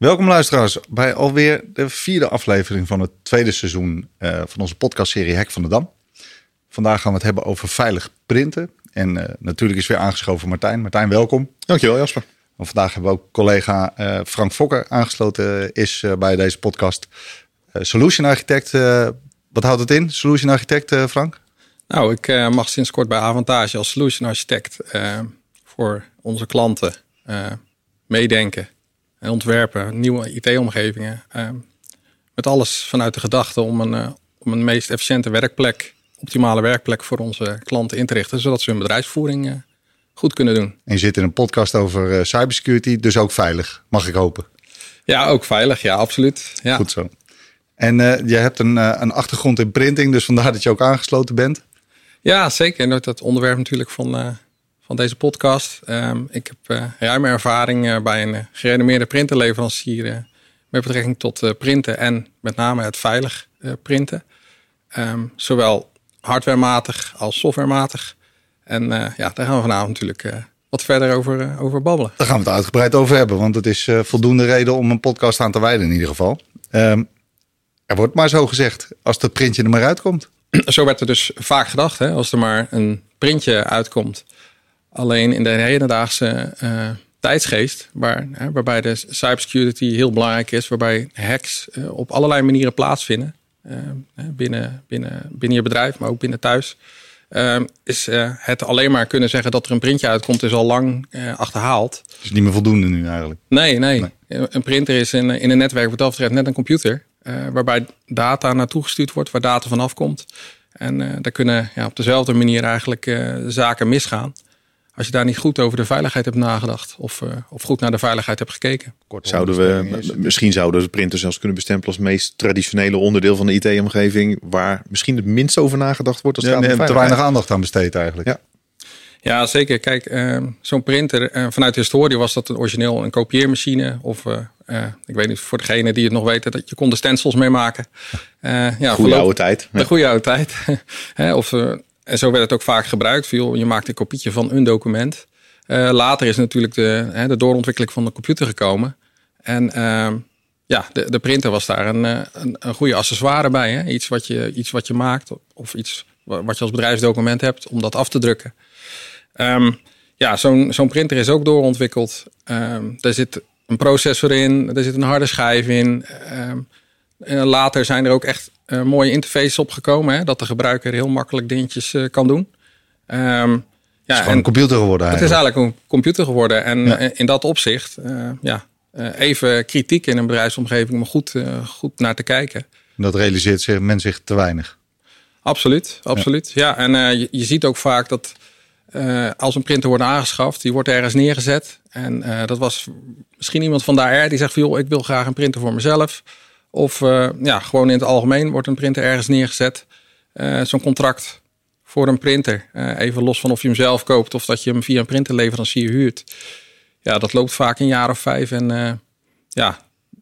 Welkom luisteraars bij alweer de vierde aflevering van het tweede seizoen uh, van onze podcastserie Hek van de Dam. Vandaag gaan we het hebben over veilig printen. En uh, natuurlijk is weer aangeschoven Martijn. Martijn, welkom. Dankjewel Jasper. En vandaag hebben we ook collega uh, Frank Fokker aangesloten is bij deze podcast. Solution Architect, wat houdt het in? Solution Architect, Frank? Nou, ik mag sinds kort bij Avantage als Solution Architect voor onze klanten meedenken en ontwerpen, nieuwe IT-omgevingen. Ehm, met alles vanuit de gedachte om een, uh, om een meest efficiënte werkplek, optimale werkplek voor onze klanten in te richten, zodat ze hun bedrijfsvoering uh, goed kunnen doen. En je zit in een podcast over uh, cybersecurity, dus ook veilig, mag ik hopen? Ja, ook veilig, ja, absoluut. Ja. Goed zo. En je hebt een, een achtergrond in printing, dus vandaar dat je ook aangesloten bent. Ja, zeker. En dat onderwerp natuurlijk van van deze podcast. Um, ik heb uh, ruime ervaring uh, bij een uh, gerenommeerde printerleverancier met betrekking tot printen en met name het veilig printen. Um, zowel hardwarematig als softwarematig. En ja, daar gaan we vanavond natuurlijk wat verder over, over babbelen. Daar gaan we het uitgebreid over hebben, want het is voldoende reden om een podcast aan te wijden in ieder geval. Um, er wordt maar zo gezegd, als het printje er maar uitkomt. Zo werd er dus vaak gedacht, hè, als er maar een printje uitkomt Alleen in de hedendaagse uh, tijdsgeest, waar, hè, waarbij de cybersecurity heel belangrijk is, waarbij hacks uh, op allerlei manieren plaatsvinden, uh, binnen, binnen, binnen je bedrijf, maar ook binnen thuis, is het alleen maar kunnen zeggen dat er een printje uitkomt, is al lang achterhaald. Het is niet meer voldoende nu eigenlijk. Nee, nee. nee. Een printer is in, in een netwerk wat dat betreft net een computer, waarbij data naartoe gestuurd wordt, waar data vanaf komt. En daar kunnen ja, op dezelfde manier eigenlijk zaken misgaan als je daar niet goed over de veiligheid hebt nagedacht of, uh, of goed naar de veiligheid hebt gekeken. zouden we, misschien zouden de printers zelfs kunnen bestempelen als het meest traditionele onderdeel van de IT-omgeving, waar misschien het minst over nagedacht wordt als ja, nee, te weinig aandacht aan besteed eigenlijk. Ja. Ja, zeker. Kijk, uh, zo'n printer, uh, vanuit de historie was dat een origineel een kopieermachine. Of uh, ik weet niet, voor degene die het nog weten, dat je kon de stencils mee maken. ja, goede oude tijd. De goede oude tijd. of en zo werd het ook vaak gebruikt. Viel, je maakt een kopietje van een document. Uh, later is natuurlijk de, hè, de doorontwikkeling van de computer gekomen. En uh, ja, de, de, printer was daar een, eh, een, een goede accessoire bij. Hè? Iets, wat je, iets wat je maakt of iets wat je als bedrijfsdocument hebt om dat af te drukken. Um, ja, zo'n zo'n printer is ook doorontwikkeld. Um, er zit een processor in, er zit een harde schijf in. Later zijn er ook echt uh, mooie interfaces opgekomen. Hè, dat de gebruiker heel makkelijk dingetjes uh, kan doen. Um, ja, het is een computer geworden eigenlijk. Het is eigenlijk een computer geworden. En ja. Eh, in dat opzicht, uh, ja, even kritiek in een bedrijfsomgeving, maar goed, goed naar te kijken. Dat realiseert zich, men zich te weinig. Absoluut, absoluut. Ja, ja en je, je, ziet ook vaak dat als een printer wordt aangeschaft, die wordt ergens neergezet. En dat was misschien iemand van de AR die zegt van joh, ik wil graag een printer voor mezelf. Of uh, ja, gewoon in het algemeen wordt een printer ergens neergezet. Uh, Zo'n contract voor een printer. Uh, even los van of je hem zelf koopt of dat je hem via een printerleverancier huurt. Ja, dat loopt vaak een jaar of vijf. En ja,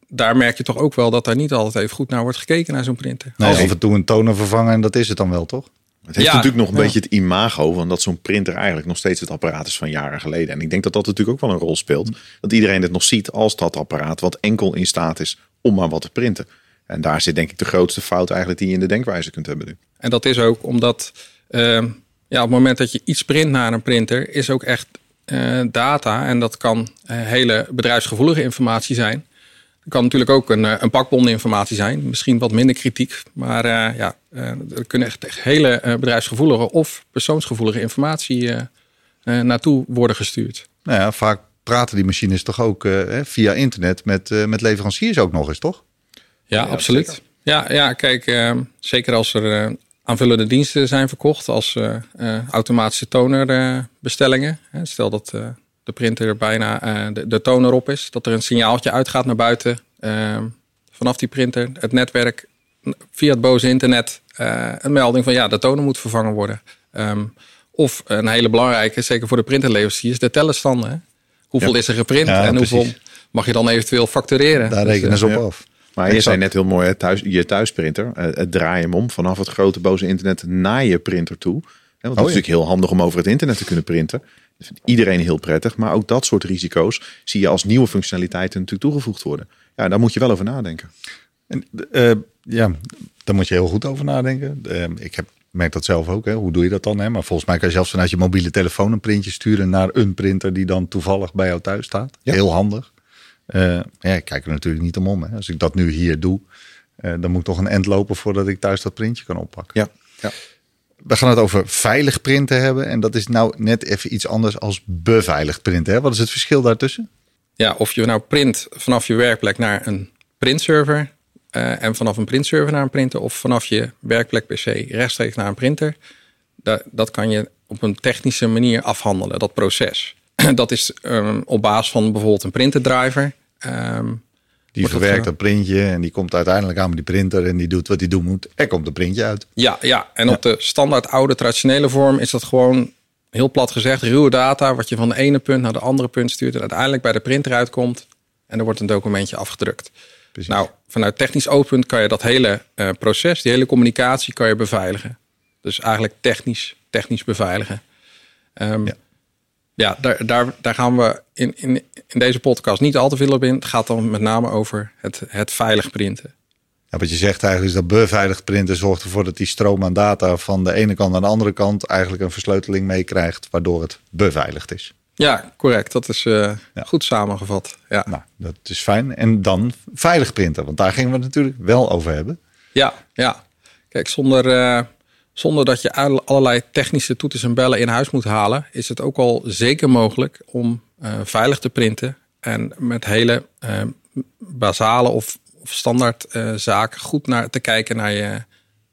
daar merk je toch ook wel dat daar niet altijd even goed naar wordt gekeken naar zo'n printer. Nee, af en toe een toner vervangen en dat is het dan wel, toch? Het heeft ja, natuurlijk nog een ja. beetje het imago van dat zo'n printer eigenlijk nog steeds het apparaat is van jaren geleden. En ik denk dat dat natuurlijk ook wel een rol speelt. Dat iedereen het nog ziet als dat apparaat wat enkel in staat is om maar wat te printen. En daar zit denk ik de grootste fout eigenlijk die je in de denkwijze kunt hebben nu. En dat is ook omdat uh, ja, op het moment dat je iets print naar een printer, is ook echt uh, data. En dat kan uh, hele bedrijfsgevoelige informatie zijn. Het kan natuurlijk ook een, een pakbonden informatie zijn. Misschien wat minder kritiek. Maar ja, er kunnen echt, echt hele bedrijfsgevoelige of persoonsgevoelige informatie naartoe worden gestuurd. Nou ja, vaak praten die machines toch ook uh, via internet met, uh, met leveranciers ook nog eens, toch? Ja, ja absoluut. Ja, ja, kijk, uh, zeker als er aanvullende diensten zijn verkocht als automatische tonerbestellingen. stel dat de printer bijna de, de, toner op is, dat er een signaaltje uitgaat naar buiten ehm, vanaf die printer, het netwerk, via het boze internet, een melding van ja, de toner moet vervangen worden. Um, of een hele belangrijke, zeker voor de printerleveranciers, de tellenstanden. Hoeveel is er geprint en hoeveel mag je dan eventueel factureren? Daar rekenen ze op af. Maar je zei net heel mooi, thuis, je thuisprinter, het draai hem om vanaf het grote boze internet naar je printer toe. Want het oh, is natuurlijk heel handig om over het internet te kunnen printen. Dat vindt iedereen heel prettig. Maar ook dat soort risico's zie je als nieuwe functionaliteiten natuurlijk toegevoegd worden. Ja, daar moet je wel over nadenken. En, uh, ja, daar moet je heel goed over nadenken. Uh, ik heb, merk dat zelf ook. Hè. Hoe doe je dat dan? Hè? Maar volgens mij kan je zelfs vanuit je mobiele telefoon een printje sturen naar een printer die dan toevallig bij jou thuis staat. Ja. Heel handig. Uh, ja, ik kijk er natuurlijk niet om om. Hè. Als ik dat nu hier doe, dan moet toch een end lopen voordat ik thuis dat printje kan oppakken. Ja. ja. We gaan het over veilig printen hebben. En dat is nou net even iets anders als beveiligd printen. Hè? Wat is het verschil daartussen? Ja, of je nou print vanaf je werkplek naar een printserver uh, en vanaf een printserver naar een printer of vanaf je werkplek PC rechtstreeks naar een printer. Dat, dat kan je op een technische manier afhandelen, dat proces. dat is um, op basis van bijvoorbeeld een printerdriver. Um, die verwerkt dat printje en die komt uiteindelijk aan met die printer en die doet wat hij doen moet. Er komt een printje uit. Ja, ja. en ja. op de standaard oude traditionele vorm is dat gewoon heel plat gezegd ruwe data, wat je van de ene punt naar de andere punt stuurt en uiteindelijk bij de printer uitkomt en er wordt een documentje afgedrukt. Precies. Nou, vanuit technisch oogpunt kan je dat hele uh, proces, die hele communicatie, kan je beveiligen. Dus eigenlijk technisch, technisch beveiligen. Um, ja. Ja, daar, daar, daar gaan we in, in, in deze podcast niet al te veel op in. Het gaat dan met name over het, het veilig printen. Ja, wat je zegt eigenlijk is dat beveiligd printen zorgt ervoor dat die stroom aan data van de ene kant naar de andere kant eigenlijk een versleuteling meekrijgt, waardoor het beveiligd is. Ja, correct. Dat is uh, ja. goed samengevat. Ja. Nou, dat is fijn. En dan veilig printen, want daar gingen we het natuurlijk wel over hebben. Ja, ja. Kijk, zonder, uh, zonder dat je allerlei technische toeters en bellen in huis moet halen, is het ook al zeker mogelijk om uh, veilig te printen en met hele basale of of standaard uh, zaken goed naar te kijken naar je,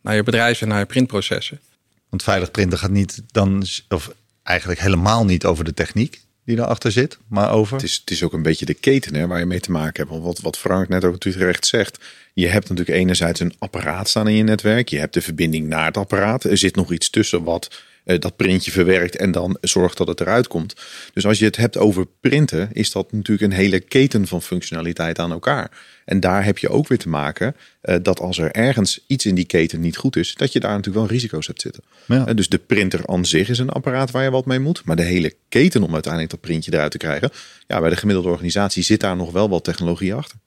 naar je bedrijf en naar je printprocessen. Want veilig printen gaat niet dan, of eigenlijk helemaal niet over de techniek die erachter zit, maar over. Het is, het is ook een beetje de keten hè, waar je mee te maken hebt. Want wat, wat Frank net ook terecht zegt. Je hebt natuurlijk enerzijds een apparaat staan in je netwerk. Je hebt de verbinding naar het apparaat. Er zit nog iets tussen wat dat printje verwerkt en dan zorgt dat het eruit komt. Dus als je het hebt over printen, is dat natuurlijk een hele keten van functionaliteit aan elkaar. En daar heb je ook weer te maken uh, dat als er ergens iets in die keten niet goed is, dat je daar natuurlijk wel risico's hebt zitten. Ja. Uh, dus de printer aan zich is een apparaat waar je wat mee moet. Maar de hele keten om uiteindelijk dat printje eruit te krijgen, ja, bij de gemiddelde organisatie zit daar nog wel wat technologie achter.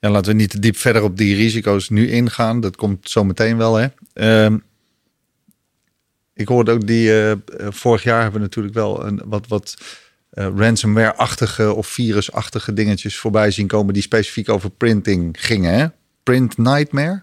Ja, laten we niet te diep verder op die risico's nu ingaan. Dat komt zo meteen wel. Hè. Uh, ik hoorde ook die, uh, vorig jaar hebben we natuurlijk wel een wat, wat uh, ransomware-achtige of virus-achtige dingetjes voorbij zien komen die specifiek over printing gingen. Hè? Print Nightmare.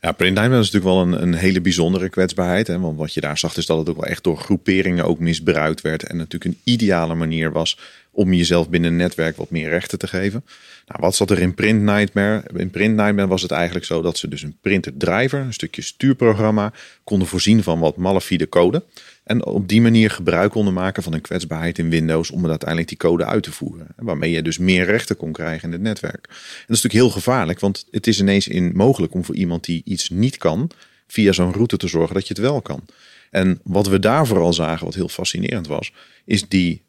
Ja, Print Nightmare is natuurlijk wel een, een hele bijzondere kwetsbaarheid. Hè? Want wat je daar zag is dat het ook wel echt door groeperingen ook misbruikt werd. En natuurlijk een ideale manier was om jezelf binnen een netwerk wat meer rechten te geven. Nou, wat zat er in Print Nightmare? In Print Nightmare was het eigenlijk zo dat ze dus een printer driver, een stukje stuurprogramma, konden voorzien van wat malafide code. En op die manier gebruik konden maken van een kwetsbaarheid in Windows om uiteindelijk die code uit te voeren. Waarmee je dus meer rechten kon krijgen in het netwerk. En dat is natuurlijk heel gevaarlijk, want het is ineens in mogelijk om voor iemand die iets niet kan, via zo'n route te zorgen dat je het wel kan. En wat we daar vooral zagen, wat heel fascinerend was, is die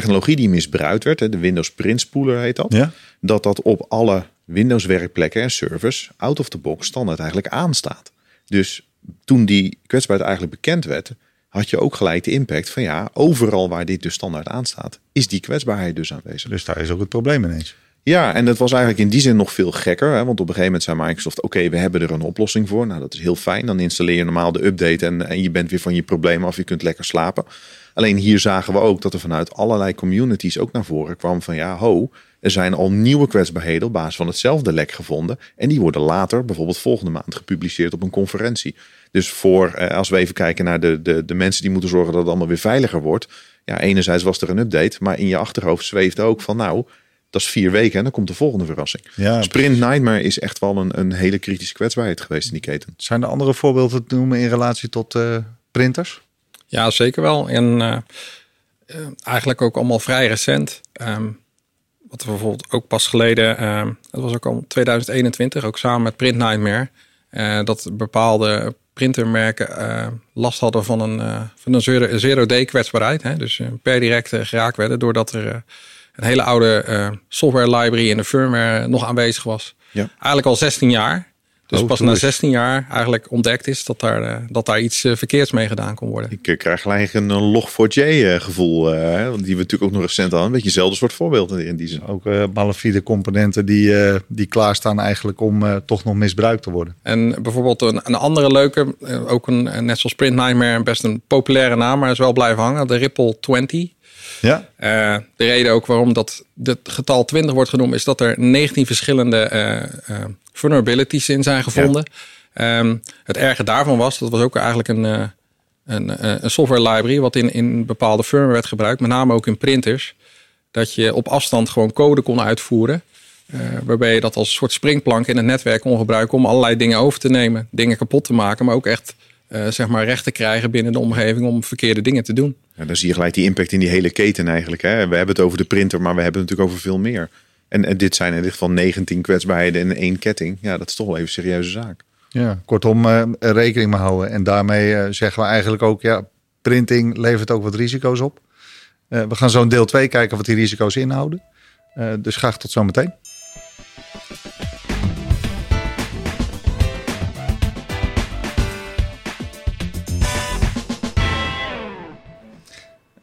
technologie die misbruikt werd, de Windows Print Spooler heet dat, ja? dat dat op alle Windows werkplekken en servers out of the box standaard eigenlijk aanstaat. Dus toen die kwetsbaarheid eigenlijk bekend werd, had je ook gelijk de impact van ja, overal waar dit dus standaard aanstaat, is die kwetsbaarheid dus aanwezig. Dus daar is ook het probleem ineens. Ja, en dat was eigenlijk in die zin nog veel gekker. Hè? Want op een gegeven moment zei Microsoft: Oké, we hebben er een oplossing voor. Nou, dat is heel fijn. Dan installeer je normaal de update en, en je bent weer van je probleem af. Je kunt lekker slapen. Alleen hier zagen we ook dat er vanuit allerlei communities ook naar voren kwam van ja, ho, er zijn al nieuwe kwetsbaarheden op basis van hetzelfde lek gevonden. En die worden later, bijvoorbeeld volgende maand, gepubliceerd op een conferentie. Dus voor, eh, als we even kijken naar de, de, de mensen die moeten zorgen dat het allemaal weer veiliger wordt. Ja, enerzijds was er een update, maar in je achterhoofd zweefde ook van nou, dat is vier weken en dan komt de volgende verrassing. Ja, Sprint Nightmare is echt wel een, een hele kritische kwetsbaarheid geweest in die keten. Zijn er andere voorbeelden te noemen in relatie tot uh, printers? Ja, zeker wel. En uh, uh, eigenlijk ook allemaal vrij recent. Um, wat we bijvoorbeeld ook pas geleden, uh, dat was ook al 2021, ook samen met Print Nightmare, dat bepaalde printermerken last hadden van een, van een zero-day kwetsbaarheid. Hè? Dus per direct geraakt werden doordat er een hele oude software library in de firmware nog aanwezig was. Ja. Eigenlijk al 16 jaar. Dus Oh, pas na eens. 16 jaar eigenlijk ontdekt is dat daar, eh, dat daar iets eh, verkeerds mee gedaan kon worden. Ik eh, krijg gelijk een eh, Log4j eh, gevoel. hè, want die we natuurlijk ook nog recent hadden. Een beetje hetzelfde soort voorbeeld in- die zin. Ook eh malafide componenten die, eh, die klaarstaan eigenlijk om eh, toch nog misbruikt te worden. En bijvoorbeeld een, een andere leuke, ook een, net zoals Sprint Nightmare, best een populaire naam, maar is wel blijven hangen. De Ripple 20. Ja, Eh, de reden ook waarom dat het getal 20 wordt genoemd, is dat er 19 verschillende eh, eh, vulnerabilities in zijn gevonden. Ehm, het erge daarvan was, dat was ook eigenlijk een, een, een software library, wat in, in bepaalde firmware werd gebruikt, met name ook in printers. Dat je op afstand gewoon code kon uitvoeren. waarbij je dat als soort springplank in het netwerk kon gebruiken om allerlei dingen over te nemen, dingen kapot te maken, maar ook echt eh, zeg maar recht te krijgen binnen de omgeving om verkeerde dingen te doen. Ja, dan zie je gelijk die impact in die hele keten eigenlijk. Hè. We hebben het over de printer, maar we hebben het natuurlijk over veel meer. En, en dit zijn in dit geval 19 kwetsbaarheden in één ketting. Ja, dat is toch wel even een serieuze zaak. ja. kortom eh, rekening mee houden. En daarmee eh, zeggen we eigenlijk ook, ja, printing levert ook wat risico's op. Eh, we gaan zo in deel 2 kijken wat die risico's inhouden. Eh, dus graag tot zometeen.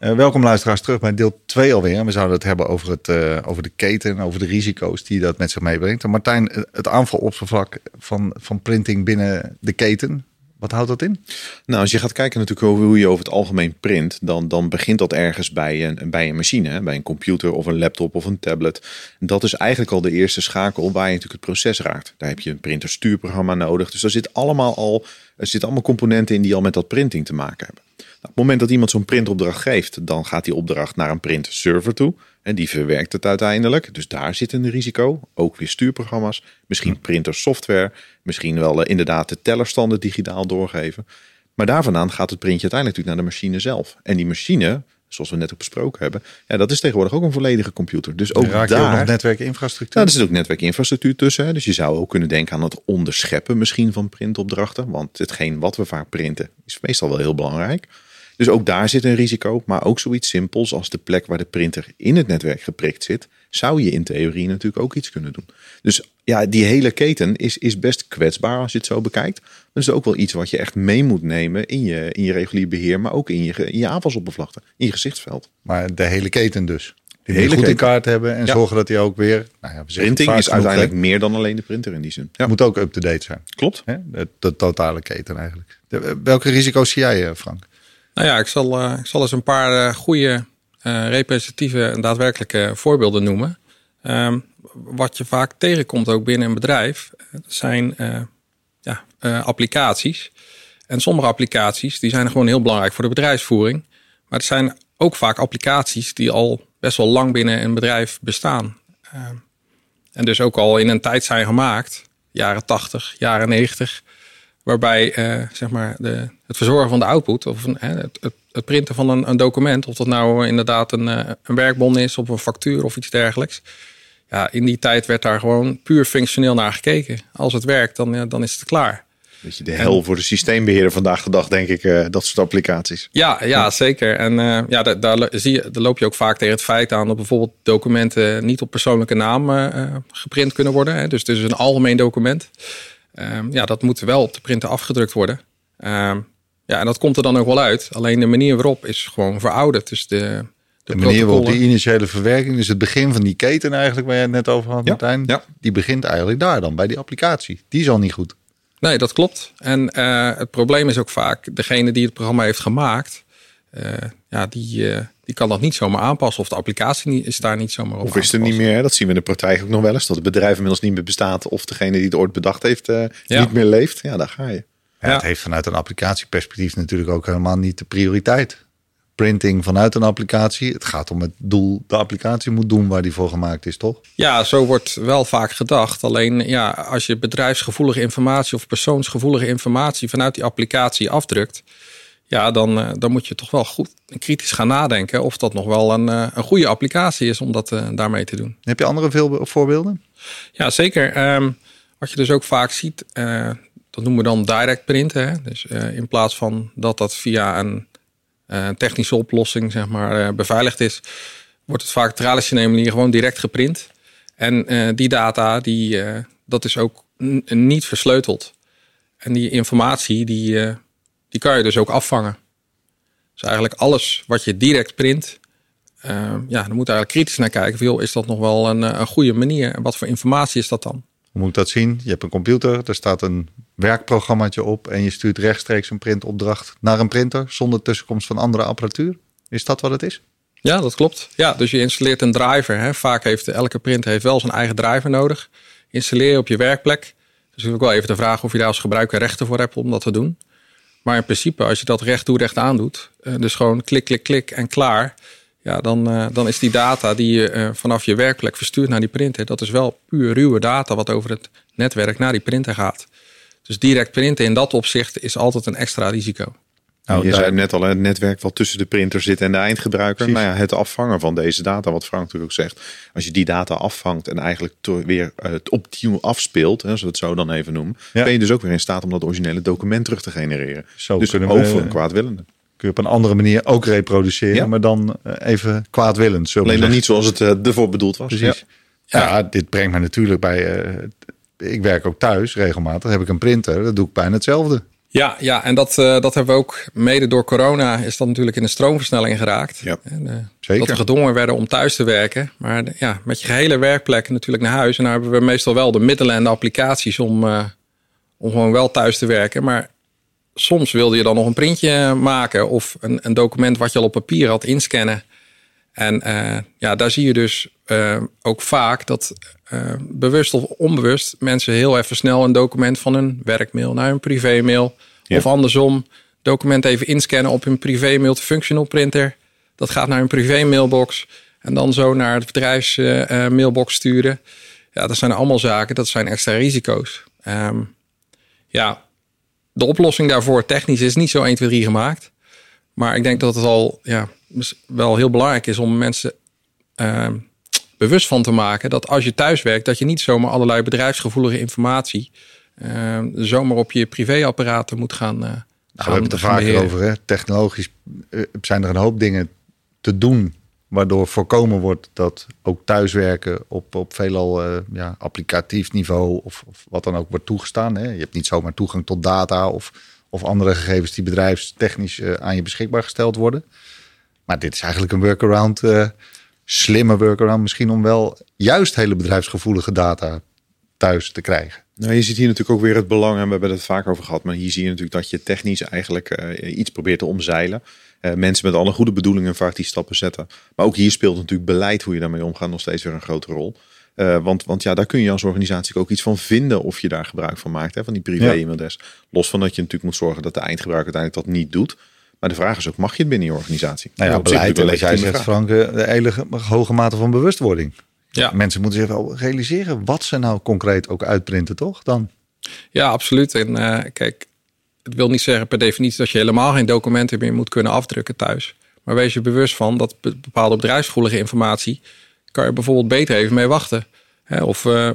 Eh, welkom luisteraars terug bij deel 2 alweer. We zouden het hebben over, het, eh, over de keten, over de risico's die dat met zich meebrengt. En Martijn, eh, het aanvaloppervlak van, van printing binnen de keten, wat houdt dat in? Nou, als je gaat kijken natuurlijk hoe je over het algemeen print, dan, dan begint dat ergens bij een, bij een machine, bij een computer of een laptop of een tablet. Dat is eigenlijk al de eerste schakel waar je natuurlijk het proces raakt. Daar heb je een printerstuurprogramma nodig. Dus daar zit allemaal al, er zitten allemaal componenten in die al met dat printing te maken hebben. Nou, op het moment dat iemand zo'n printopdracht geeft, dan gaat die opdracht naar een printserver toe. En die verwerkt het uiteindelijk. Dus daar zit een risico. Ook weer stuurprogramma's. Misschien printersoftware. Misschien wel eh, inderdaad de tellerstanden digitaal doorgeven. Maar daar vandaan gaat het printje uiteindelijk natuurlijk naar de machine zelf. En die machine, zoals we net ook besproken hebben, ja, dat is tegenwoordig ook een volledige computer. Dus ook Raak je ook daar. nog netwerkinfrastructuur? Nou, er zit ook netwerkinfrastructuur tussen. Hè? Dus je zou ook kunnen denken aan het onderscheppen misschien van printopdrachten. Want hetgeen wat we vaak printen is meestal wel heel belangrijk. Dus ook daar zit een risico. Maar ook zoiets simpels als de plek waar de printer in het netwerk geprikt zit. Zou je in theorie natuurlijk ook iets kunnen doen. Dus ja, die hele keten is, is best kwetsbaar als je het zo bekijkt. Dat is ook wel iets wat je echt mee moet nemen in je, in je regulier beheer. Maar ook in je, in je aanvalsoppervlakte, in je gezichtsveld. Maar de hele keten dus. Die hele goed in keten. kaart hebben en Ja. zorgen dat die ook weer... Nou ja, we Printing is uiteindelijk meer dan alleen de printer in die zin. Ja, moet ook up-to-date zijn. klopt. De, de totale keten eigenlijk. De- welke risico's zie jij, eh, Frank? Nou ja, ik zal, eh, ik zal eens een paar eh, goede, eh, representatieve en daadwerkelijke voorbeelden noemen. Ehm, wat je vaak tegenkomt ook binnen een bedrijf, zijn ja, applicaties. En sommige applicaties die zijn gewoon heel belangrijk voor de bedrijfsvoering. Maar er zijn ook vaak applicaties die al best wel lang binnen een bedrijf bestaan. Ehm, en dus ook al in een tijd zijn gemaakt, jaren 80, jaren 90 waarbij eh, zeg maar de, het verzorgen van de output of een, het, het, het printen van een, een document, of dat nou inderdaad een, eh, een werkbon is of een factuur of iets dergelijks. Ja, in die tijd werd daar gewoon puur functioneel naar gekeken. Als het werkt, dan, dan is het klaar. Beetje de hel voor de systeembeheerder vandaag de dag, denk ik, eh, dat soort applicaties. Ja, ja zeker. En ja, daar, daar, zie je, daar loop je ook vaak tegen het feit aan dat bijvoorbeeld documenten niet op persoonlijke naam geprint kunnen worden. Hè. Dus het is een algemeen document. Ehm, ja, dat moet wel op de printer afgedrukt worden. Ehm, ja, en dat komt er dan ook wel uit. Alleen de manier waarop is gewoon verouderd. Dus de, de, De manier waarop die initiële verwerking, dus het begin van die keten eigenlijk, waar je het net over had, Ja, Martijn, ja. die begint eigenlijk daar dan, bij die applicatie. Die is al niet goed. Nee, dat klopt. En eh, het probleem is ook vaak, degene die het programma heeft gemaakt, eh, ja, die, eh, die kan dat niet zomaar aanpassen. Of de applicatie niet, is daar niet zomaar op Of is er niet meer, hè? dat zien we in de praktijk ook nog wel eens, dat het bedrijf inmiddels niet meer bestaat of degene die het ooit bedacht heeft eh, Ja. niet meer leeft. Ja, daar ga je. Ja, Ja. Het heeft vanuit een applicatieperspectief natuurlijk ook helemaal niet de prioriteit. Printing vanuit een applicatie. Het gaat om het doel. De applicatie moet doen waar die voor gemaakt is, toch? Ja, zo wordt wel vaak gedacht. Alleen ja, als je bedrijfsgevoelige informatie of persoonsgevoelige informatie vanuit die applicatie afdrukt, ja, dan, eh, dan moet je toch wel goed kritisch gaan nadenken of dat nog wel een, eh, een goede applicatie is om dat eh, daarmee te doen. Heb je andere veel voorbeelden? Ja, zeker. Ehm, wat je dus ook vaak ziet, dat noemen we dan direct printen. Hè? Dus in plaats van dat dat via een technische oplossing zeg maar, beveiligd is, wordt het vaak op traditionele manier gewoon direct geprint. En die data die, dat is ook niet versleuteld. En die informatie, die, die kan je dus ook afvangen. Dus eigenlijk alles wat je direct print, uh, ja, dan moet eigenlijk kritisch naar kijken. Van, joh, is dat nog wel een, een goede manier? En wat voor informatie is dat dan? Hoe moet ik dat zien? Je hebt een computer, er staat een werkprogrammaatje op en je stuurt rechtstreeks een printopdracht naar een printer zonder tussenkomst van andere apparatuur. Is dat wat het is? Ja, dat klopt. Ja, dus je installeert een driver. Hè. Vaak heeft elke printer heeft wel zijn eigen driver nodig. Installeer je op je werkplek. Dus ik ook wel even de vraag of je daar als gebruiker rechten voor hebt om dat te doen. Maar in principe, als je dat recht toe recht aan doet, eh, dus gewoon klik, klik, klik en klaar. Ja, dan, uh, dan is die data die je uh, vanaf je werkplek verstuurt naar die printer, dat is wel puur ruwe data wat over het netwerk naar die printer gaat. Dus direct printen in dat opzicht is altijd een extra risico. Nou, je zei net al, het netwerk wat tussen de printer zit en de eindgebruiker. Nou ja, het afvangen van deze data, wat Frank natuurlijk ook zegt. Als je die data afvangt en eigenlijk weer het opnieuw afspeelt, hè, we het zo dan even noemen, ben je dus ook weer in staat om dat originele document terug te genereren. Zo dus kunnen over een kwaadwillende. Kun je op een andere manier ook reproduceren, maar dan eh, even kwaadwillend. Alleen nog niet zoals het uh, ervoor bedoeld was. Precies. Ja. dit brengt me natuurlijk bij. Uh, ik werk ook thuis regelmatig. Heb ik een printer, dat doe ik bijna hetzelfde. Ja, ja en dat, uh, dat hebben we ook mede door corona is dat natuurlijk in de stroomversnelling geraakt. Ja, en, uh, Zeker. Dat we gedwongen werden om thuis te werken. Maar ja, met je gehele werkplek natuurlijk naar huis. En daar hebben we meestal wel de middelen en de applicaties om, uh, om gewoon wel thuis te werken. Maar soms wilde je dan nog een printje maken of een, een document wat je al op papier had inscannen. En ja, daar zie je dus ook vaak dat bewust of onbewust mensen heel even snel een document van hun werkmail naar hun privémail of andersom, document even inscannen op hun privé-mail functional printer. Dat gaat naar hun privé-mailbox. En dan zo naar het bedrijfsmailbox sturen. Ja, dat zijn allemaal zaken. Dat zijn extra risico's. Um, ja, de oplossing daarvoor technisch is niet zo 1, 2, 3 gemaakt. Maar ik denk dat het al ja, wel heel belangrijk is om mensen uh, bewust van te maken dat als je thuis werkt, dat je niet zomaar allerlei bedrijfsgevoelige informatie uh, zomaar op je privéapparaten moet gaan. Uh, nou, we hebben het er vaker over. Hè? Technologisch eh, zijn er een hoop dingen te doen. Waardoor voorkomen wordt dat ook thuiswerken op, op veelal uh, ja, applicatief niveau of, of, wat dan ook wordt toegestaan. Hè? Je hebt niet zomaar toegang tot data of, of andere gegevens die bedrijfstechnisch uh, aan je beschikbaar gesteld worden. Maar dit is eigenlijk een workaround, uh, slimme workaround misschien om wel juist hele bedrijfsgevoelige data thuis te krijgen. Nou, je ziet hier natuurlijk ook weer het belang, en we hebben het vaak over gehad, maar hier zie je natuurlijk dat je technisch eigenlijk uh, iets probeert te omzeilen. Uh, mensen met alle goede bedoelingen vaak die stappen zetten. Maar ook hier speelt natuurlijk beleid, hoe je daarmee omgaat, nog steeds weer een grote rol. Uh, want, want ja, daar kun je als organisatie ook iets van vinden of je daar gebruik van maakt, hè, van die privé-e-mailadres. Los van dat je natuurlijk moet zorgen dat de eindgebruiker uiteindelijk dat niet doet. Maar de vraag is ook, mag je het binnen je organisatie? Nou ja, ja beleid, als jij zegt, Frank, de hele hoge mate van bewustwording. Ja. Mensen moeten zich wel realiseren wat ze nou concreet ook uitprinten, toch? Dan. Ja, absoluut. En uh, kijk, het wil niet zeggen per definitie dat je helemaal geen documenten meer moet kunnen afdrukken thuis. Maar wees je bewust van dat bepaalde bedrijfsgevoelige informatie kan je bijvoorbeeld beter even mee wachten. of uh,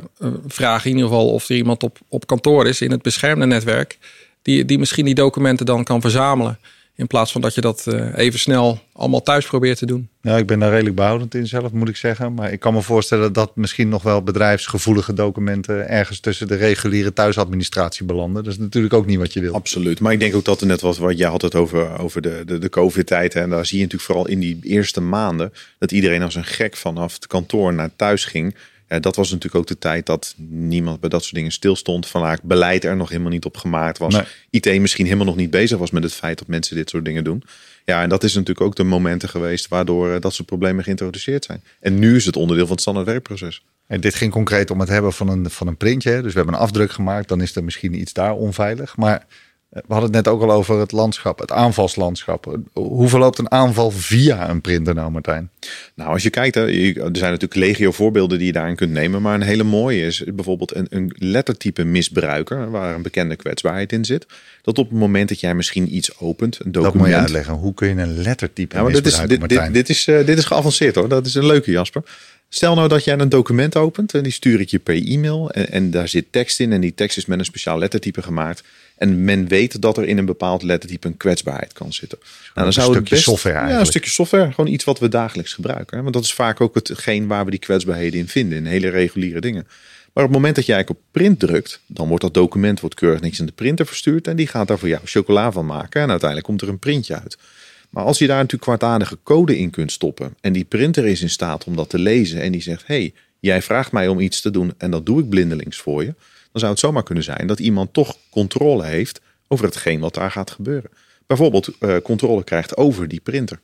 vraag in ieder geval of er iemand op, op kantoor is in het beschermde netwerk die, die misschien die documenten dan kan verzamelen. In plaats van dat je dat eh, even snel allemaal thuis probeert te doen. Ja, ik ben daar redelijk behoudend in zelf, moet ik zeggen. Maar ik kan me voorstellen dat misschien nog wel bedrijfsgevoelige documenten ergens tussen de reguliere thuisadministratie belanden. Dat is natuurlijk ook niet wat je wil. Absoluut. Maar ik denk ook dat er net was wat jij had het over, over de, de, de COVID-tijd. En daar zie je natuurlijk vooral in die eerste maanden dat iedereen als een gek vanaf het kantoor naar thuis ging. Ja, dat was natuurlijk ook de tijd dat niemand bij dat soort dingen stilstond. Vanuit beleid er nog helemaal niet op gemaakt was. IT misschien helemaal nog niet bezig was met het feit dat mensen dit soort dingen doen. Ja, en dat is natuurlijk ook de momenten geweest waardoor eh, dat soort problemen geïntroduceerd zijn. En nu is het onderdeel van het standaard werkproces. En dit ging concreet om het hebben van een, van een printje. Dus we hebben een afdruk gemaakt. Dan is er misschien iets daar onveilig. Maar we hadden het net ook al over het landschap, het aanvalslandschap. Hoe verloopt een aanval via een printer nou, Martijn? Nou, als je kijkt, er zijn natuurlijk legio voorbeelden die je daarin kunt nemen. Maar een hele mooie is bijvoorbeeld een, een lettertype misbruiker, waar een bekende kwetsbaarheid in zit. Dat op het moment dat jij misschien iets opent, een document... Dat moet je uitleggen. Hoe kun je een lettertype ja, misbruiken, dit is, dit, dit, dit, is, uh, dit is geavanceerd hoor. Dat is een leuke, Jasper. Stel nou dat jij een document opent en die stuur ik je per e-mail. En, en, daar zit tekst in en die tekst is met een speciaal lettertype gemaakt. En men weet dat er in een bepaald lettertype een kwetsbaarheid kan zitten. Nou, dan een zou stukje software eigenlijk. Ja, een stukje software. Gewoon iets wat we dagelijks gebruiken. Want dat is vaak ook hetgeen waar we die kwetsbaarheden in vinden. In hele reguliere dingen. Maar op het moment dat jij op print drukt, dan wordt dat document wordt keurig niks in de printer verstuurd en die gaat daar voor jou chocola van maken en uiteindelijk komt er een printje uit. Maar als je daar natuurlijk kwartadige code in kunt stoppen en die printer is in staat om dat te lezen en die zegt, hey, jij vraagt mij om iets te doen en dat doe ik blindelings voor je, dan zou het zomaar kunnen zijn dat iemand toch controle heeft over hetgeen wat daar gaat gebeuren. Bijvoorbeeld uh, controle krijgt over die printer.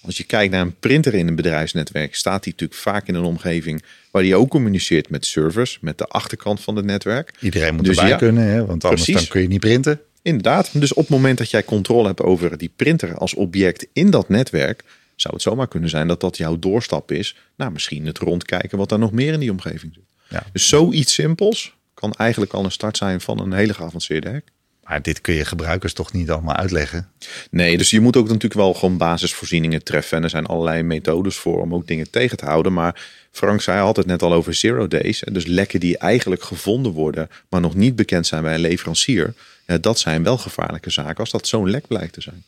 Als je kijkt naar een printer in een bedrijfsnetwerk, staat die natuurlijk vaak in een omgeving waar die ook communiceert met servers, met de achterkant van het netwerk. Iedereen moet dus erbij kunnen, hè? want anders dan kun je niet printen. Inderdaad, dus op het moment dat jij controle hebt over die printer als object in dat netwerk, zou het zomaar kunnen zijn dat dat jouw doorstap is naar misschien het rondkijken wat er nog meer in die omgeving zit. Ja. Dus zoiets simpels kan eigenlijk al een start zijn van een hele geavanceerde hack. Maar dit kun je gebruikers toch niet allemaal uitleggen? Nee, dus je moet ook natuurlijk wel gewoon basisvoorzieningen treffen. En er zijn allerlei methodes voor om ook dingen tegen te houden. Maar Frank zei altijd net al over zero days. Dus lekken die eigenlijk gevonden worden, maar nog niet bekend zijn bij een leverancier. Dat zijn wel gevaarlijke zaken als dat zo'n lek blijkt te zijn.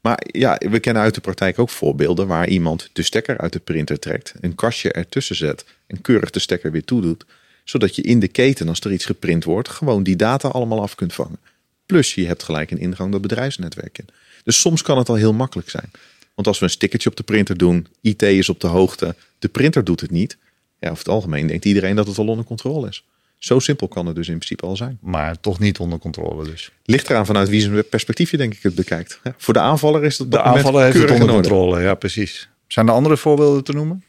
Maar ja, we kennen uit de praktijk ook voorbeelden waar iemand de stekker uit de printer trekt, een kastje ertussen zet en keurig de stekker weer toedoet. Zodat je in de keten, als er iets geprint wordt, gewoon die data allemaal af kunt vangen. Plus je hebt gelijk een ingang dat bedrijfsnetwerk in. Dus soms kan het al heel makkelijk zijn. Want als we een stickertje op de printer doen, IT is op de hoogte, de printer doet het niet. Ja, over het algemeen denkt iedereen dat het al onder controle is. Zo simpel kan het dus in principe al zijn. Maar toch niet onder controle dus. Ligt eraan vanuit wie zijn perspectief je denk ik het bekijkt. Ja, voor de aanvaller is het De aanvaller heeft het onder controle, ja precies. Zijn er andere voorbeelden te noemen?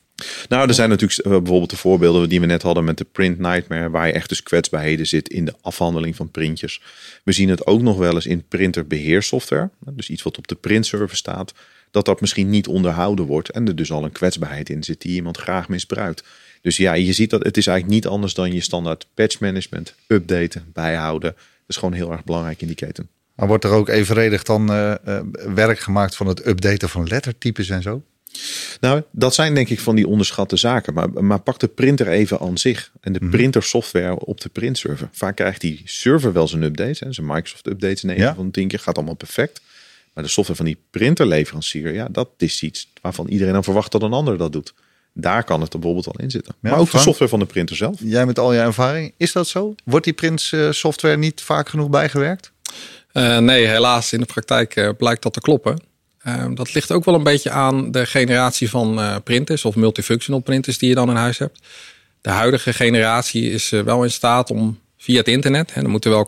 Nou, er zijn natuurlijk eh, bijvoorbeeld de voorbeelden die we net hadden met de print nightmare, waar je echt dus kwetsbaarheden zit in de afhandeling van printjes. We zien het ook nog wel eens in printerbeheersoftware, dus iets wat op de printserver staat, dat dat misschien niet onderhouden wordt en er dus al een kwetsbaarheid in zit die iemand graag misbruikt. Dus ja, je ziet dat het is eigenlijk niet anders dan je standaard patch management, updaten, bijhouden. Dat is gewoon heel erg belangrijk in die keten. Maar wordt er ook evenredig dan uh, werk gemaakt van het updaten van lettertypes en zo? Nou, dat zijn denk ik van die onderschatte zaken. Maar, maar pak de printer even aan zich. En de mhm. printersoftware op de printserver. Vaak krijgt die server wel zijn updates. Hè. Zijn Microsoft updates 9 ja. van 10 keer. Gaat allemaal perfect. Maar de software van die printerleverancier. Ja, dat is iets waarvan iedereen dan verwacht dat een ander dat doet. Daar kan het bijvoorbeeld al in zitten. maar ook de software van de printer zelf. Jij met al je ervaring, is dat zo? Wordt die printsoftware niet vaak genoeg bijgewerkt? Uh, nee, helaas. In de praktijk uh, blijkt dat te kloppen. Ehm, dat ligt ook wel een beetje aan de generatie van uh, printers of multifunctional printers die je dan in huis hebt. De huidige generatie is uh, wel in staat om via het internet, en er moet er wel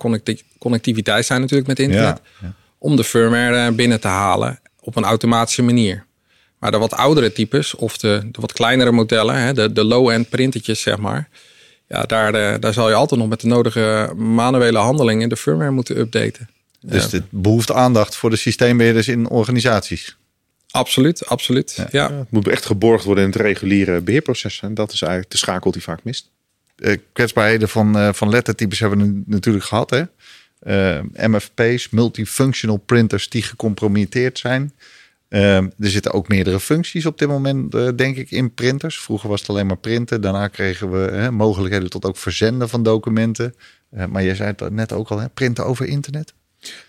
connectiviteit zijn natuurlijk met internet, ja, om de firmware eh, binnen te halen op een automatische manier. Maar de wat oudere types of de, de wat kleinere modellen, hè, de, de low-end printertjes zeg maar, ja, daar, daar zal je altijd nog met de nodige manuele handelingen de firmware moeten updaten. Dus dit behoeft aandacht voor de systeembeheerders in organisaties. Absoluut, absoluut. Ja. het moet echt geborgd worden in het reguliere beheerproces. En dat is eigenlijk de schakel die vaak mist. Uh, kwetsbaarheden van, uh, van lettertypes hebben we natuurlijk gehad. Hè? Uh, eh, MFP's, multifunctional printers die gecompromitteerd zijn. Er zitten ook meerdere functies op dit moment, denk ik, in printers. Vroeger was het alleen maar printen. Daarna kregen we mogelijkheden tot ook verzenden van documenten. maar je zei het net ook al, hè? printen over internet.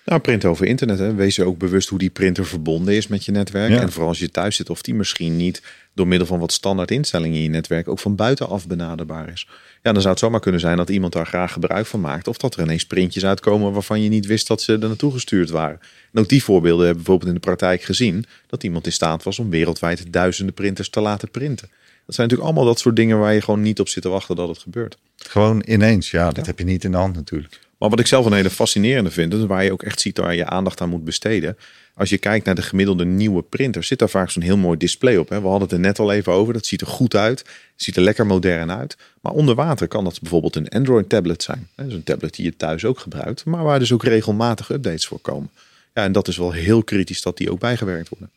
Nou, printen over internet. Hè. Wees je ook bewust hoe die printer verbonden is met je netwerk. En vooral als je thuis zit, of die misschien niet door middel van wat standaard instellingen in je netwerk ook van buitenaf benaderbaar is. Ja, dan zou het zomaar kunnen zijn dat iemand daar graag gebruik van maakt. Of dat er ineens printjes uitkomen waarvan je niet wist dat ze er naartoe gestuurd waren. En ook die voorbeelden hebben we bijvoorbeeld in de praktijk gezien. Dat iemand in staat was om wereldwijd duizenden printers te laten printen. Dat zijn natuurlijk allemaal dat soort dingen waar je gewoon niet op zit te wachten dat het gebeurt. Gewoon ineens, ja, dat heb je niet in de hand natuurlijk. Maar wat ik zelf een hele fascinerende vind, is waar je ook echt ziet waar je aandacht aan moet besteden. Als je kijkt naar de gemiddelde nieuwe printer, zit daar vaak zo'n heel mooi display op. Hè? We hadden het er net al even over. Dat ziet er goed uit. ziet er lekker modern uit. Maar onder water kan dat bijvoorbeeld een Android tablet zijn. Dus een tablet die je thuis ook gebruikt, maar waar dus ook regelmatig updates voor komen. Ja, en dat is wel heel kritisch dat die ook bijgewerkt worden.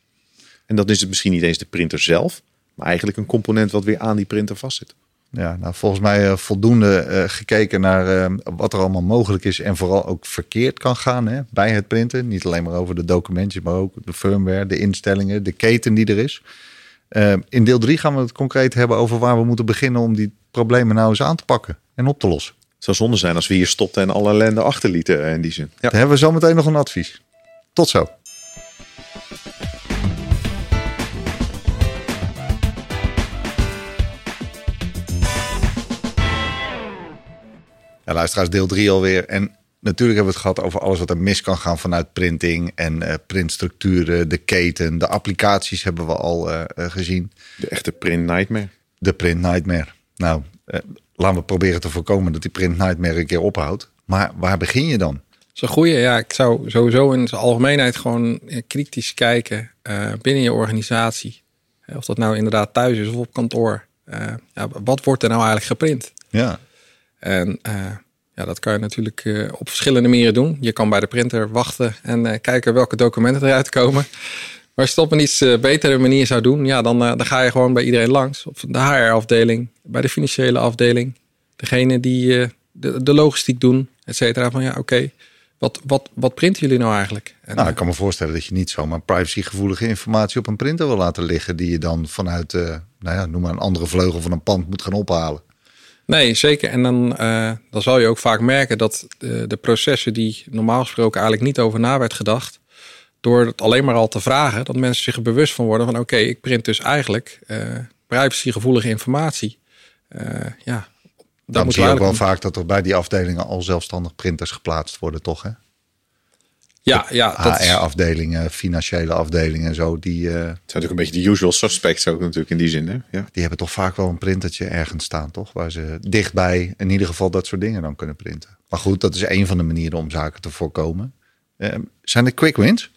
En dat is het misschien niet eens de printer zelf, maar eigenlijk een component wat weer aan die printer vastzit. Ja, nou, volgens mij uh, voldoende uh, gekeken naar uh, wat er allemaal mogelijk is en vooral ook verkeerd kan gaan hè, bij het printen. Niet alleen maar over de documentjes, maar ook de firmware, de instellingen, de keten die er is. in deel 3 gaan we het concreet hebben over waar we moeten beginnen om die problemen nou eens aan te pakken en op te lossen. Het zou zonde zijn als we hier stopten en alle ellende achterlieten in die zin. Ja. Dan hebben we zo meteen nog een advies. Tot zo. Ja, luisteraars, deel 3 alweer. En natuurlijk hebben we het gehad over alles wat er mis kan gaan vanuit printing en uh, printstructuren, de keten, de applicaties hebben we al uh, gezien. De echte print nightmare. De print nightmare. Nou, uh, laten we proberen te voorkomen dat die print nightmare een keer ophoudt. Maar waar begin je dan? Zo'n goede, ja, ik zou sowieso in zijn algemeenheid gewoon kritisch kijken binnen je organisatie. Of dat nou inderdaad thuis is of op kantoor. ja, wat wordt er nou eigenlijk geprint? Ja. En ja, dat kan je natuurlijk uh, op verschillende manieren doen. Je kan bij de printer wachten en uh, kijken welke documenten eruit komen. Maar als je het op een iets betere manier zou doen, ja, dan, dan ga je gewoon bij iedereen langs. Op de HR-afdeling, bij de financiële afdeling. Degene die de, de, logistiek doen, et cetera. Van ja, oké, wat, wat, wat printen jullie nou eigenlijk? En, nou, ik kan me voorstellen dat je niet zomaar privacygevoelige informatie op een printer wil laten liggen. Die je dan vanuit, nou ja, noem maar een andere vleugel van een pand moet gaan ophalen. Nee, zeker. En dan, uh, dan zal je ook vaak merken dat de, de, processen die normaal gesproken eigenlijk niet over na werd gedacht, door het alleen maar al te vragen, dat mensen zich er bewust van worden van oké, ik print dus eigenlijk uh, privacygevoelige informatie. Ja, moet zie je ook wel vaak dat er bij die afdelingen al zelfstandig printers geplaatst worden, toch? Hè? Ja, ja. HR-afdelingen, financiële afdelingen en zo. Die, uh, het zijn natuurlijk een beetje de usual suspects ook natuurlijk in die zin. Hè? Ja. Die hebben toch vaak wel een printertje ergens staan, toch? Waar ze dichtbij in ieder geval dat soort dingen dan kunnen printen. Maar goed, dat is een van de manieren om zaken te voorkomen. Uh, zijn er quick wins?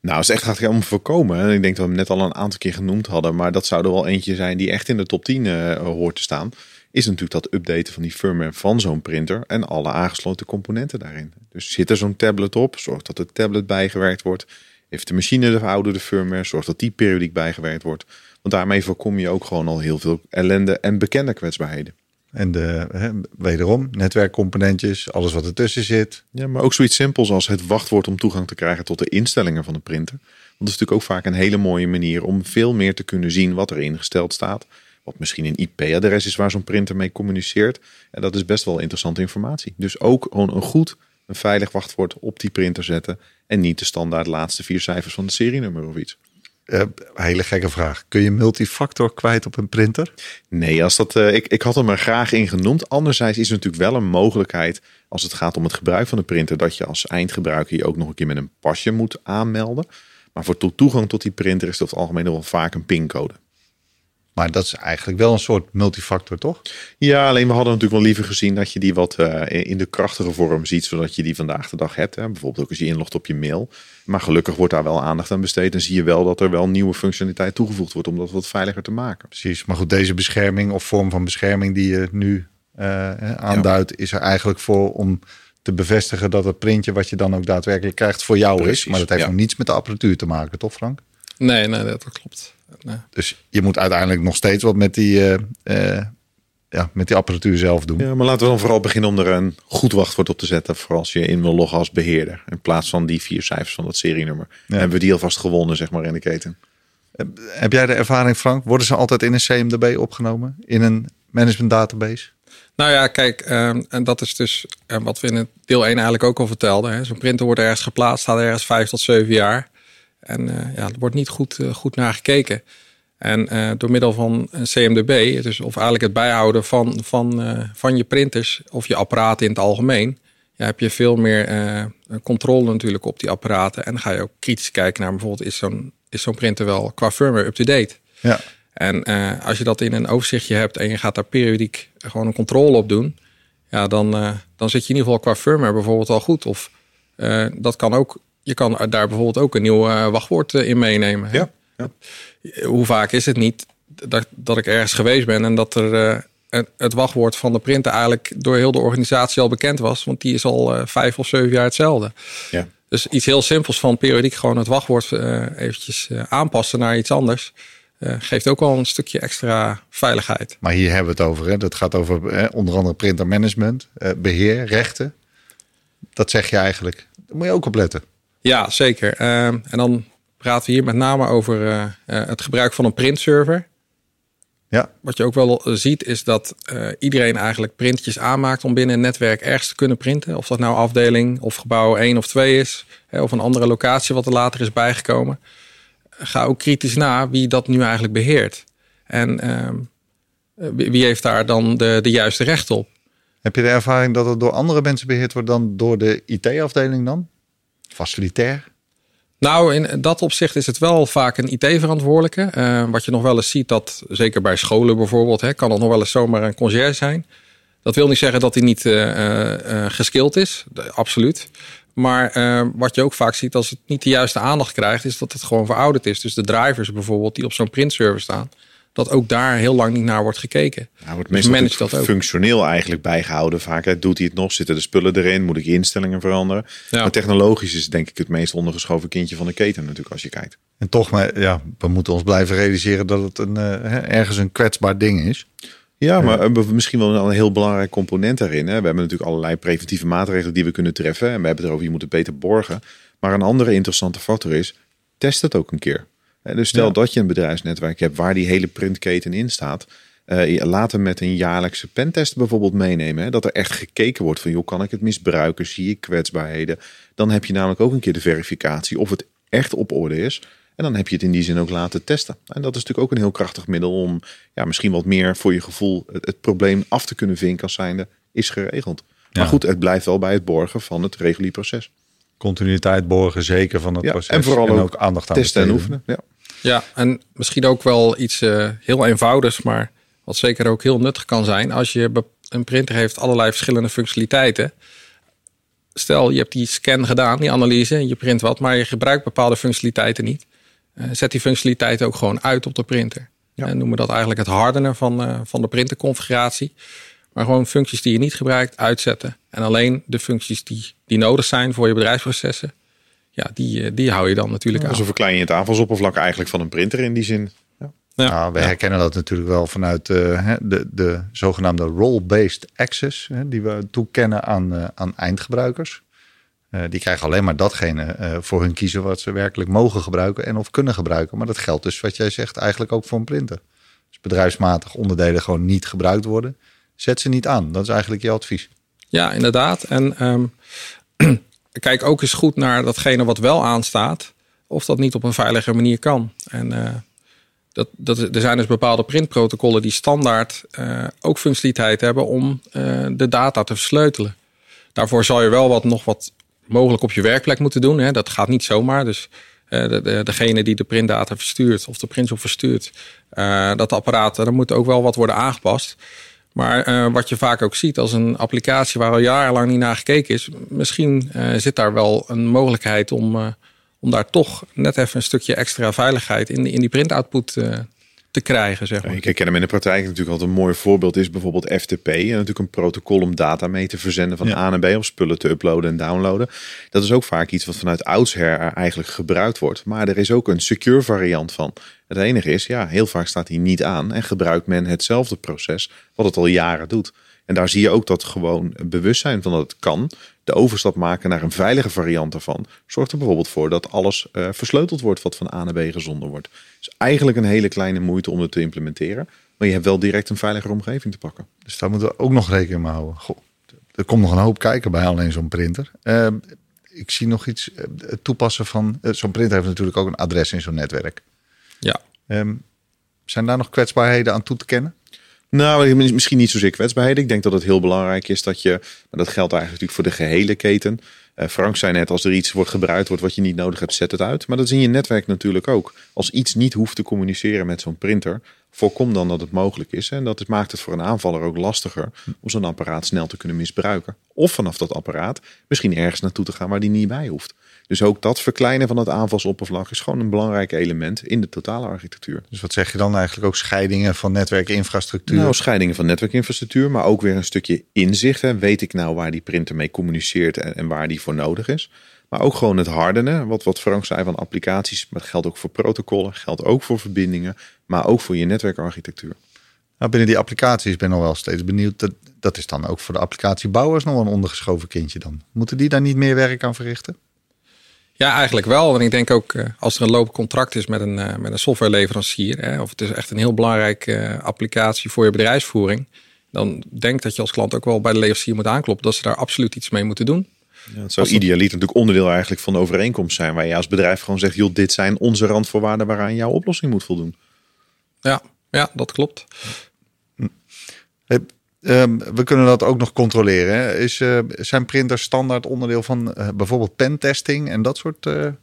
Nou, het is echt gaat om voorkomen. Ik denk dat we hem net al een aantal keer genoemd hadden. Maar dat zou er wel eentje zijn die echt in de top 10 uh, hoort te staan is natuurlijk dat updaten van die firmware van zo'n printer en alle aangesloten componenten daarin. Dus zit er zo'n tablet op, zorg dat de tablet bijgewerkt wordt. Heeft de machine de verouderde firmware, zorg dat die periodiek bijgewerkt wordt. Want daarmee voorkom je ook gewoon al heel veel ellende en bekende kwetsbaarheden. En de, hè, wederom, netwerkcomponentjes, alles wat ertussen zit. Ja, maar ook zoiets simpels als het wachtwoord om toegang te krijgen tot de instellingen van de printer. Want dat is natuurlijk ook vaak een hele mooie manier om veel meer te kunnen zien wat er ingesteld staat. Wat misschien een IP-adres is waar zo'n printer mee communiceert. En dat is best wel interessante informatie. Dus ook gewoon een goed, een veilig wachtwoord op die printer zetten. En niet de standaard laatste vier cijfers van de serienummer of iets. Uh, hele gekke vraag. Kun je multifactor kwijt op een printer? Nee, als dat, uh, ik, ik had hem er graag in genoemd. Anderzijds is er natuurlijk wel een mogelijkheid als het gaat om het gebruik van de printer, dat je als eindgebruiker je ook nog een keer met een pasje moet aanmelden. Maar voor toegang tot die printer is dat het algemeen wel vaak een pincode. Maar dat is eigenlijk wel een soort multifactor, toch? Ja, alleen we hadden natuurlijk wel liever gezien dat je die wat uh, in de krachtige vorm ziet, zodat je die vandaag de dag hebt. Hè? Bijvoorbeeld ook als je inlogt op je mail. Maar gelukkig wordt daar wel aandacht aan besteed en zie je wel dat er wel nieuwe functionaliteit toegevoegd wordt om dat wat veiliger te maken. Precies, maar goed, deze bescherming of vorm van bescherming die je nu uh, aanduidt, is er eigenlijk voor om te bevestigen dat het printje wat je dan ook daadwerkelijk krijgt voor jou is. Maar dat heeft nog niets met de apparatuur te maken, toch Frank? Nee, nee, dat klopt. Dus je moet uiteindelijk nog steeds wat met die, uh, uh, ja, met die apparatuur zelf doen. Ja, maar laten we dan vooral beginnen om er een goed wachtwoord op te zetten. Voor als je in wil loggen als beheerder. In plaats van die vier cijfers van dat serienummer. Ja. Hebben we die alvast gewonnen, zeg maar, in de keten. Heb jij de ervaring, Frank? Worden ze altijd in een CMDB opgenomen? In een management database? Nou ja, kijk, ehm, en dat is dus uh, wat we in het deel 1 eigenlijk ook al vertelden. Zo'n printer wordt ergens geplaatst, staat ergens vijf tot zeven jaar. En uh, ja, er wordt niet goed, uh, goed naar gekeken. En uh, door middel van een CMDB, dus of eigenlijk het bijhouden van, van, van je printers of je apparaten in het algemeen, ja, heb je veel meer controle natuurlijk op die apparaten. En dan ga je ook kritisch kijken naar bijvoorbeeld, is zo'n is zo'n printer wel qua firmware up-to-date? Ja. En als je dat in een overzichtje hebt en je gaat daar periodiek gewoon een controle op doen, ja, dan, dan zit je in ieder geval qua firmware bijvoorbeeld al goed. Of dat kan ook je kan daar bijvoorbeeld ook een nieuw uh, wachtwoord eh, in meenemen. Ja, ja, Hoe vaak is het niet dat, dat ik ergens geweest ben en dat er uh, het wachtwoord van de printer eigenlijk door heel de organisatie al bekend was, want die is al vijf of zeven jaar hetzelfde. Ja. Dus iets heel simpels van periodiek gewoon het wachtwoord eventjes aanpassen naar iets anders. geeft ook wel een stukje extra veiligheid. Maar hier hebben we het over. Hè? Dat gaat over onder andere printermanagement, beheer, rechten. Dat zeg je eigenlijk. Daar moet je ook op letten. Ja, zeker. Ehm, en dan praten we hier met name over uh, het gebruik van een printserver. Ja. Wat je ook wel ziet is dat uh, iedereen eigenlijk printjes aanmaakt om binnen een netwerk ergens te kunnen printen. Of dat nou afdeling of gebouw 1 of 2 is. Hè, of een andere locatie wat er later is bijgekomen. Ga ook kritisch na wie dat nu eigenlijk beheert. En uh, wie heeft daar dan de, de juiste recht op? Heb je de ervaring dat het door andere mensen beheerd wordt dan door de IT-afdeling dan? Facilitair? Nou, in dat opzicht is het wel vaak een IT-verantwoordelijke. Uh, wat je nog wel eens ziet, dat zeker bij scholen bijvoorbeeld, hè, kan het nog wel eens zomaar een conciërge zijn. Dat wil niet zeggen dat hij niet uh, geskild is, absoluut. Maar wat je ook vaak ziet als het niet de juiste aandacht krijgt, is dat het gewoon verouderd is. Dus de drivers bijvoorbeeld, die op zo'n printserver staan, dat ook daar heel lang niet naar wordt gekeken. Nou, wordt dus meestal dat ook. functioneel eigenlijk bijgehouden. Vaak doet hij het nog, zitten de spullen erin, moet ik instellingen veranderen. Ja. Maar technologisch is denk ik het meest ondergeschoven kindje van de keten natuurlijk als je kijkt. En toch, maar ja, we moeten ons blijven realiseren dat het een, uh, ergens een kwetsbaar ding is. Ja, maar uh, misschien wel een heel belangrijk component daarin. Hè. We hebben natuurlijk allerlei preventieve maatregelen die we kunnen treffen. En we hebben het erover, je moet het beter borgen. Maar een andere interessante factor is, test het ook een keer. Dus stel dat je een bedrijfsnetwerk hebt waar die hele printketen in staat. Uh, laat hem met een jaarlijkse pentest bijvoorbeeld meenemen. Hè? Dat er echt gekeken wordt van, joh, kan ik het misbruiken? Zie ik kwetsbaarheden? Dan heb je namelijk ook een keer de verificatie of het echt op orde is. En dan heb je het in die zin ook laten testen. En dat is natuurlijk ook een heel krachtig middel om ja, misschien wat meer voor je gevoel het, probleem af te kunnen vinken als zijnde is geregeld. Maar goed, het blijft wel bij het borgen van het regulier proces. Continuïteit borgen zeker van het proces. En vooral ook, aandacht aan testen en oefenen. Ja. Ja, en misschien ook wel iets uh, heel eenvoudigs, maar wat zeker ook heel nuttig kan zijn. Als je een printer heeft allerlei verschillende functionaliteiten. Stel, je hebt die scan gedaan, die analyse, en je print wat, maar je gebruikt bepaalde functionaliteiten niet. Uh, zet die functionaliteiten ook gewoon uit op de printer. Ja. En noemen dat eigenlijk het hardenen van, uh, van de printerconfiguratie. Maar gewoon functies die je niet gebruikt, uitzetten. En alleen de functies die, die nodig zijn voor je bedrijfsprocessen, ja, die, eh, die hou je dan natuurlijk aan. Zo verklein je het aanvalsoppervlak eigenlijk van een printer in die zin. Ja. Ja, nou, we herkennen dat natuurlijk wel vanuit uh, de, de zogenaamde role-based access, hè, die we toekennen aan, uh, aan eindgebruikers. Uh, die krijgen alleen maar datgene voor hun kiezen wat ze werkelijk mogen gebruiken en of kunnen gebruiken. Maar dat geldt dus, wat jij zegt, eigenlijk ook voor een printer. Dus bedrijfsmatig onderdelen gewoon niet gebruikt worden, zet ze niet aan. Dat is eigenlijk je advies. Ja, inderdaad. En um, kijk ook eens goed naar datgene wat wel aanstaat. Of dat niet op een veilige manier kan. En uh, dat, dat, er zijn dus bepaalde printprotocollen die standaard uh, ook functionaliteit hebben om uh, de data te versleutelen. Daarvoor zal je wel wat, nog wat mogelijk op je werkplek moeten doen. Hè. Dat gaat niet zomaar. Dus de, de, degene die de printdata verstuurt of de print op verstuurt, dat apparaat, daar moet ook wel wat worden aangepast. Maar uh, wat je vaak ook ziet als een applicatie waar al jarenlang niet naar gekeken is, misschien uh, zit daar wel een mogelijkheid om, uh, om daar toch net even een stukje extra veiligheid in, in die printoutput te krijgen. Zeg maar. Ik herken hem in de praktijk natuurlijk altijd een mooi voorbeeld is bijvoorbeeld FTP. En natuurlijk een protocol om data mee te verzenden van A naar B of spullen te uploaden en downloaden. Dat is ook vaak iets wat vanuit oudsher eigenlijk gebruikt wordt. Maar er is ook een secure variant van. Het enige is, ja, heel vaak staat hij niet aan en gebruikt men hetzelfde proces wat het al jaren doet. En daar zie je ook dat gewoon bewustzijn van dat het kan, de overstap maken naar een veilige variant ervan, zorgt er bijvoorbeeld voor dat alles uh, versleuteld wordt wat van A naar B gezonden wordt. Dus eigenlijk een hele kleine moeite om het te implementeren, maar je hebt wel direct een veiligere omgeving te pakken. Dus daar moeten we ook nog rekening mee houden. Goh, er komt nog een hoop kijken bij alleen zo'n printer. Uh, ik zie nog iets, uh, het toepassen van, zo'n printer heeft natuurlijk ook een adres in zo'n netwerk. Ja. Um, zijn daar nog kwetsbaarheden aan toe te kennen? Nou, misschien niet zozeer kwetsbaarheden. Ik denk dat het heel belangrijk is dat je, maar dat geldt eigenlijk natuurlijk voor de gehele keten. Uh, Frank zei net, als er iets wordt gebruikt wordt wat je niet nodig hebt, zet het uit. Maar dat is in je netwerk natuurlijk ook. Als iets niet hoeft te communiceren met zo'n printer, voorkom dan dat het mogelijk is. En dat maakt het voor een aanvaller ook lastiger om zo'n apparaat snel te kunnen misbruiken. Of vanaf dat apparaat misschien ergens naartoe te gaan waar die niet bij hoeft. Dus ook dat verkleinen van het aanvalsoppervlak is gewoon een belangrijk element in de totale architectuur. Dus wat zeg je dan eigenlijk ook scheidingen van netwerkinfrastructuur? Nou, scheidingen van netwerkinfrastructuur, maar ook weer een stukje inzicht. Hè. Weet ik nou waar die printer mee communiceert en, en waar die voor nodig is? Maar ook gewoon het hardenen, wat, wat Frank zei van applicaties. Maar dat geldt ook voor protocollen, geldt ook voor verbindingen, maar ook voor je netwerkarchitectuur. Nou, binnen die applicaties ben ik nog wel steeds benieuwd. Dat, dat is dan ook voor de applicatiebouwers nog een ondergeschoven kindje dan. Moeten die daar niet meer werk aan verrichten? Ja, eigenlijk wel. En ik denk ook eh, als er een lopend contract is met een, uh, met een softwareleverancier, hè, of het is echt een heel belangrijke uh, applicatie voor je bedrijfsvoering, dan denk dat je als klant ook wel bij de leverancier moet aankloppen dat ze daar absoluut iets mee moeten doen. Ja, het zou idealiter natuurlijk onderdeel eigenlijk van de overeenkomst zijn, waar je als bedrijf gewoon zegt, joh, dit zijn onze randvoorwaarden waaraan jouw oplossing moet voldoen. Ja, ja dat klopt. Ehm, we kunnen dat ook nog controleren. Hè? Is, uh, zijn printers standaard onderdeel van uh, bijvoorbeeld pentesting en dat soort... Uh... Nou,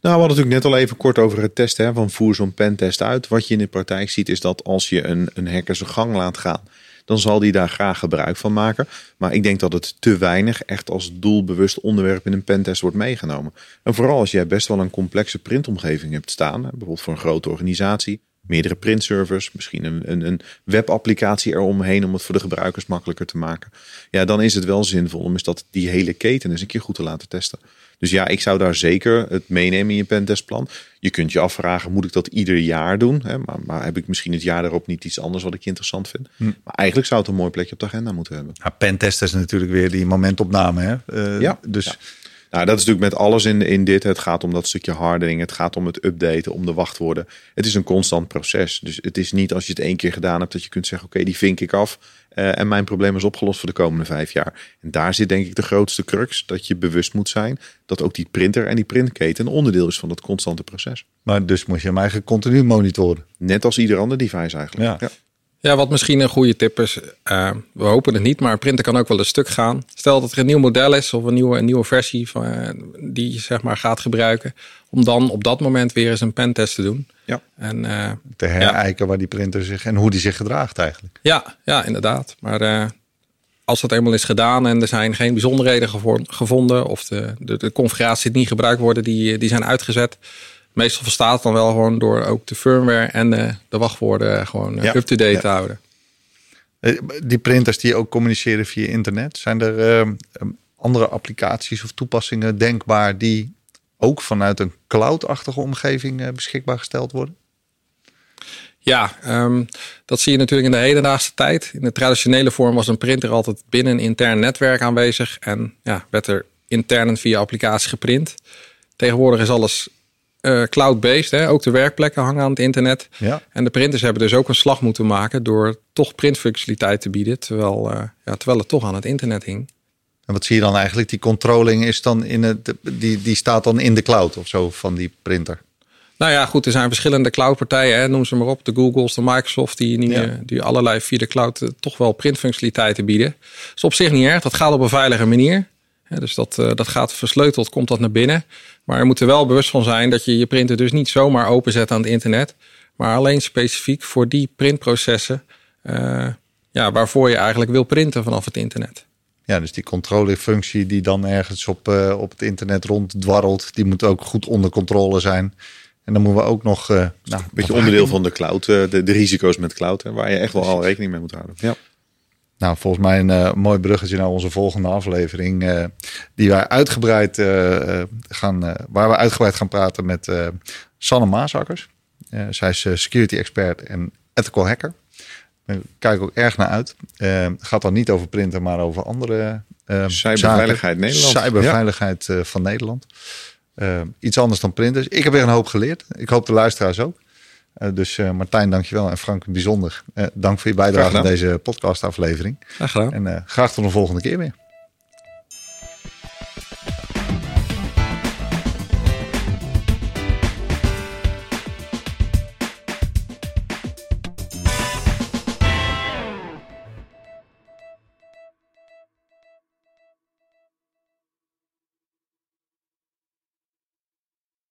we hadden natuurlijk net al even kort over het testen. Van voer zo'n pentest uit. Wat je in de praktijk ziet is dat als je een, een hacker zijn gang laat gaan dan zal die daar graag gebruik van maken. Maar ik denk dat het te weinig echt als doelbewust onderwerp in een pentest wordt meegenomen. En vooral als jij best wel een complexe printomgeving hebt staan, bijvoorbeeld voor een grote organisatie, meerdere printservers, misschien een, een, een webapplicatie eromheen om het voor de gebruikers makkelijker te maken. Ja, dan is het wel zinvol om eens dat die hele keten eens een keer goed te laten testen. Dus ja, ik zou daar zeker het meenemen in je pentestplan. Je kunt je afvragen, moet ik dat ieder jaar doen? Hè? Maar, maar, heb ik misschien het jaar daarop niet iets anders wat ik interessant vind? Hm. Maar eigenlijk zou het een mooi plekje op de agenda moeten hebben. Ja, pentest is natuurlijk weer die momentopname. Hè? Uh, ja, dus... Ja. Nou, dat is natuurlijk met alles in, in dit. Het gaat om dat stukje hardening. Het gaat om het updaten, om de wachtwoorden. Het is een constant proces. Dus het is niet als je het één keer gedaan hebt dat je kunt zeggen: Oké, die vink ik af. Uh, en mijn probleem is opgelost voor de komende vijf jaar. En daar zit denk ik de grootste crux. Dat je bewust moet zijn dat ook die printer en die printketen een onderdeel is van dat constante proces. Maar dus moet je hem eigenlijk continu monitoren. Net als ieder ander device eigenlijk. Ja. ja. Ja, wat misschien een goede tip is, uh, we hopen het niet, maar een printer kan ook wel een stuk gaan. Stel dat er een nieuw model is of een nieuwe, een nieuwe versie van, uh, die je zeg maar gaat gebruiken, om dan op dat moment weer eens een pentest te doen. Ja. En, uh, te herijken ja. waar die printer zich en hoe die zich gedraagt eigenlijk. Ja, ja inderdaad. Maar als dat eenmaal is gedaan en er zijn geen bijzonderheden gevonden of de, de, de configuraties die niet gebruikt worden, die, die zijn uitgezet, meestal verstaat het dan wel gewoon door ook de firmware en de, de wachtwoorden gewoon ja. up-to-date te houden. Eh, die printers die ook communiceren via internet, zijn er uh, andere applicaties of toepassingen denkbaar die ook vanuit een cloud-achtige omgeving uh, beschikbaar gesteld worden? Ja, um, dat zie je natuurlijk in de hedendaagse tijd. In de traditionele vorm was een printer altijd binnen een intern netwerk aanwezig en ja, werd er intern via applicatie geprint. Tegenwoordig is alles uh, cloud-based. Ook de werkplekken hangen aan het internet. Ja. En de printers hebben dus ook een slag moeten maken door toch printfunctionaliteit te bieden, terwijl, uh, ja, terwijl het toch aan het internet hing. En wat zie je dan eigenlijk? Die controlling is dan in het, die, die staat dan in de cloud of zo van die printer. Nou ja, goed, er zijn verschillende cloudpartijen, hè, noem ze maar op. De Googles, de Microsoft, die, die, ja. die allerlei via de cloud uh, toch wel printfunctionaliteiten bieden. Dat is op zich niet erg, dat gaat op een veilige manier. dus dat, uh, dat gaat versleuteld, komt dat naar binnen. Maar je moet er wel bewust van zijn dat je je printer dus niet zomaar openzet aan het internet. Maar alleen specifiek voor die printprocessen uh, ja, waarvoor je eigenlijk wil printen vanaf het internet. Ja, dus die controlefunctie die dan ergens op, uh, op het internet ronddwarrelt, die moet ook goed onder controle zijn. En dan moeten we ook nog. Uh, nou, een beetje onderdeel van de cloud, de, de risico's met cloud, hè, waar je echt wel al rekening mee moet houden. Ja. Nou, volgens mij een uh, mooi bruggetje naar onze volgende aflevering. Uh, die wij uitgebreid uh, gaan, waar we uitgebreid gaan praten met Sanne Maasakkers. zij is security expert en ethical hacker. Daar kijk ook erg naar uit. Gaat dan niet over printen, maar over andere cyberveiligheid Nederland. Cyberveiligheid van Nederland. iets anders dan printers. Ik heb weer een hoop geleerd. Ik hoop de luisteraars ook. Eh, dus eh, Martijn, dankjewel. En Frank, bijzonder. Eh, dank voor je bijdrage aan deze podcastaflevering. Graag gedaan. En graag tot een volgende keer weer.